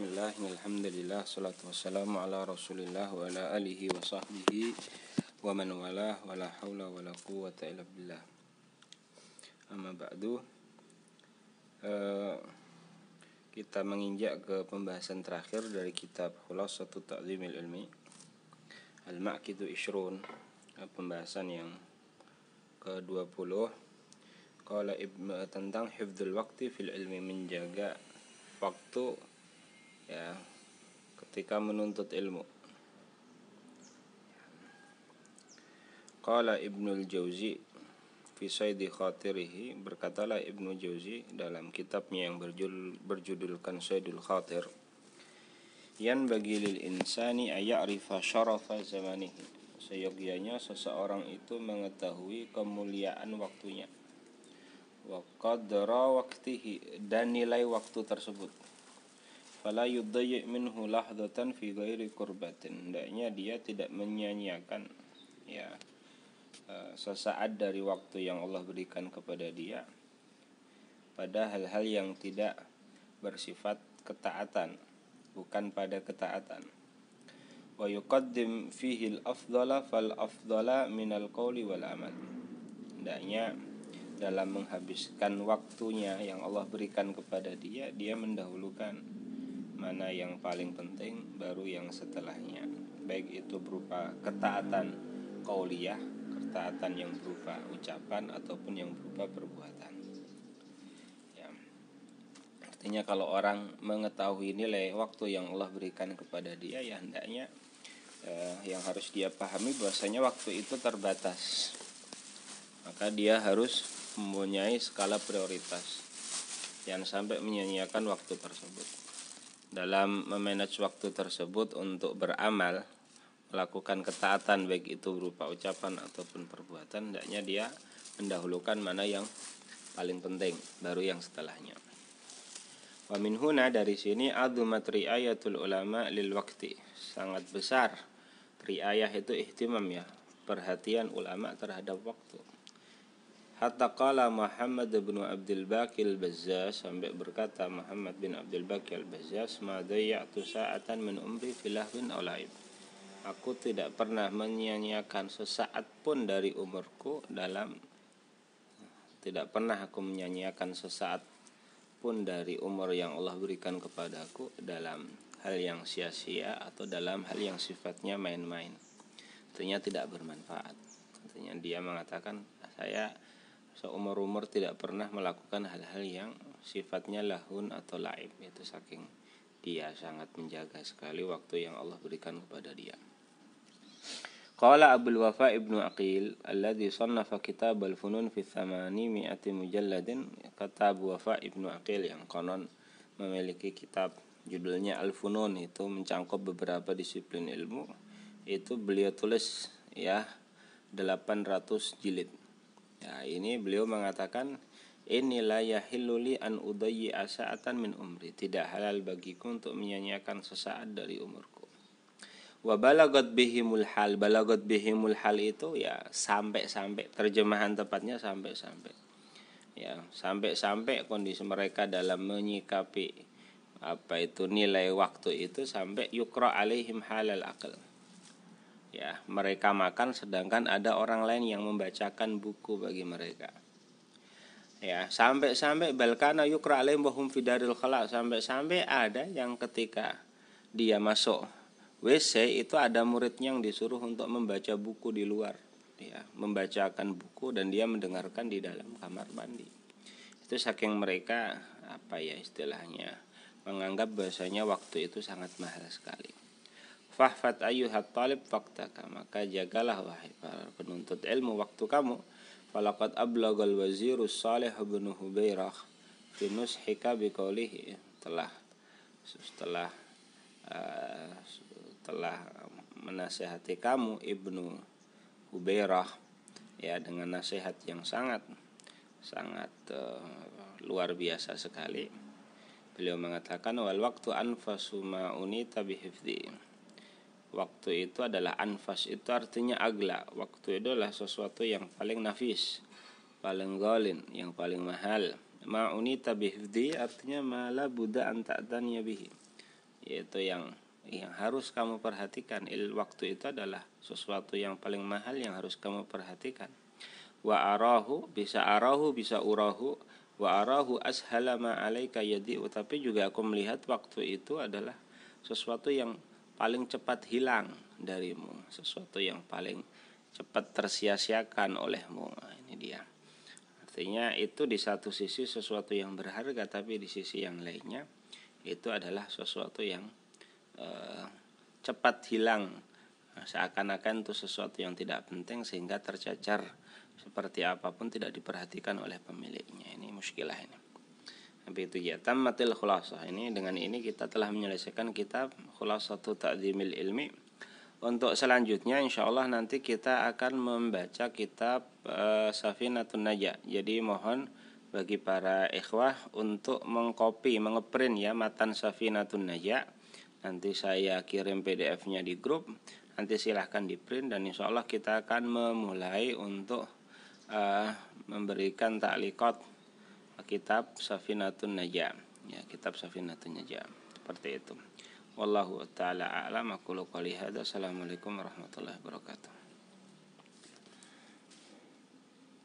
Bismillah, alhamdulillah, salatu wassalamu ala rasulillah wa ala alihi wa sahbihi wa man walah wa la hawla wa la quwwata illa billah. Amma ba'du uh, Kita menginjak ke pembahasan terakhir dari kitab Khulasatu Ta'zimil Ilmi Al-Ma'kidu Ishrun Pembahasan yang ke-20 Qala tentang hifdzul waktu fil ilmi menjaga waktu ya ketika menuntut ilmu. Qala Ibnul Jauzi fi Saidi Khatirihi berkatalah Ibnu Jauzi dalam kitabnya yang berjudul, berjudulkan Saidul Khatir Yan bagi lil insani aya'rifa syarafa zamanihi. Seyogianya seseorang itu mengetahui kemuliaan waktunya. Wa qadra waktihi dan nilai waktu tersebut fala yudayyi minhu lahdatan fi ghairi kurbatin hendaknya dia tidak menyanyiakan ya e, sesaat dari waktu yang Allah berikan kepada dia. Pada hal-hal yang tidak bersifat ketaatan bukan pada ketaatan. Wa yuqaddim fihi al-afdala fal afdala minal qawli wal amal. Hendaknya dalam menghabiskan waktunya yang Allah berikan kepada dia dia mendahulukan mana yang paling penting baru yang setelahnya. Baik itu berupa ketaatan kauliyah ketaatan yang berupa ucapan ataupun yang berupa perbuatan. Ya. artinya kalau orang mengetahui nilai waktu yang Allah berikan kepada dia ya hendaknya eh, yang harus dia pahami bahwasanya waktu itu terbatas. Maka dia harus mempunyai skala prioritas jangan sampai menyanyiakan waktu tersebut dalam memanage waktu tersebut untuk beramal melakukan ketaatan baik itu berupa ucapan ataupun perbuatan hendaknya dia mendahulukan mana yang paling penting baru yang setelahnya. Wa min huna dari sini azumat riayatul ulama lil wakti. Sangat besar riayah itu ihtimam ya perhatian ulama terhadap waktu Hatta qala Muhammad bin Abdul Baqil Bazzaz sampai berkata Muhammad bin Abdul Baqil Bazzaz ma dayya'tu sa'atan min umri filahwin aw laib. Aku tidak pernah menyia-nyiakan sesaat pun dari umurku dalam tidak pernah aku menyanyiakan sesaat pun dari umur yang Allah berikan kepadaku dalam hal yang sia-sia atau dalam hal yang sifatnya main-main. Artinya tidak bermanfaat. Artinya dia mengatakan saya seumur-umur tidak pernah melakukan hal-hal yang sifatnya lahun atau laib. Itu saking dia sangat menjaga sekali waktu yang Allah berikan kepada dia. Qala Abdul Wafa Ibnu Aqil alladhi sannafa kitab al-funun fi thamani mi'ati mujalladin kata Abu Wafa Ibnu Aqil yang konon memiliki kitab judulnya Al-Funun itu mencangkup beberapa disiplin ilmu. Itu beliau tulis ya 800 jilid Ya, ini beliau mengatakan inilah yahilluli an udayyi asa'atan min umri. Tidak halal bagiku untuk menyanyiakan sesaat dari umurku. Wa balagot bihimul hal. Balagot bihimul hal itu ya sampai-sampai terjemahan tepatnya sampai-sampai. Ya, sampai-sampai kondisi mereka dalam menyikapi apa itu nilai waktu itu sampai yukra alaihim halal akal ya mereka makan sedangkan ada orang lain yang membacakan buku bagi mereka. Ya sampai-sampai balkana yukra alaihim fidaril sampai-sampai ada yang ketika dia masuk WC itu ada muridnya yang disuruh untuk membaca buku di luar. Ya membacakan buku dan dia mendengarkan di dalam kamar mandi. Itu saking mereka apa ya istilahnya menganggap bahasanya waktu itu sangat mahal sekali Fahfat ayuhat talib faktaka Maka jagalah wahai para penuntut ilmu waktu kamu. Falakat ablagal wazirus salih bin Hubairah Fi nushika biqaulihi. Telah Setelah uh, Telah menasehati kamu Ibnu Hubairah Ya dengan nasihat yang sangat Sangat uh, luar biasa sekali. Beliau mengatakan wal waktu anfasu ma'unita bihifdi waktu itu adalah anfas itu artinya agla. Waktu itu adalah sesuatu yang paling nafis paling golin yang paling mahal. Ma'unita bihdi artinya mala buddha anta'taniya bihi. Yaitu yang yang harus kamu perhatikan. Il waktu itu adalah sesuatu yang paling mahal yang harus kamu perhatikan. Wa arahu bisa arahu bisa urahu. Wa arahu ashala ma alaika yadi tapi juga aku melihat waktu itu adalah sesuatu yang paling cepat hilang darimu sesuatu yang paling cepat tersia-siakan olehmu. Nah, ini dia. Artinya itu di satu sisi sesuatu yang berharga tapi di sisi yang lainnya itu adalah sesuatu yang Eh, cepat hilang. Nah, seakan-akan itu sesuatu yang tidak penting sehingga tercacar seperti apa pun tidak diperhatikan oleh pemiliknya. Ini muskilah ini tapi itu ya tammatil khulasah. Ini dengan ini kita telah menyelesaikan kitab khulasatu ta'zimil ilmi. Untuk selanjutnya insya Allah nanti kita akan membaca kitab uh, Safinatun Najah. Jadi mohon bagi para ikhwah untuk mengcopy mengeprint ya matan Safinatun Najah. Nanti saya kirim PDF-nya di grup. Nanti silahkan di print dan insya Allah kita akan memulai untuk uh, memberikan taklikot kitab Safinatun Najam. Ya, kitab Safinatun Najam. Seperti itu. Wallahu taala a'lam. Aku Assalamualaikum warahmatullahi wabarakatuh.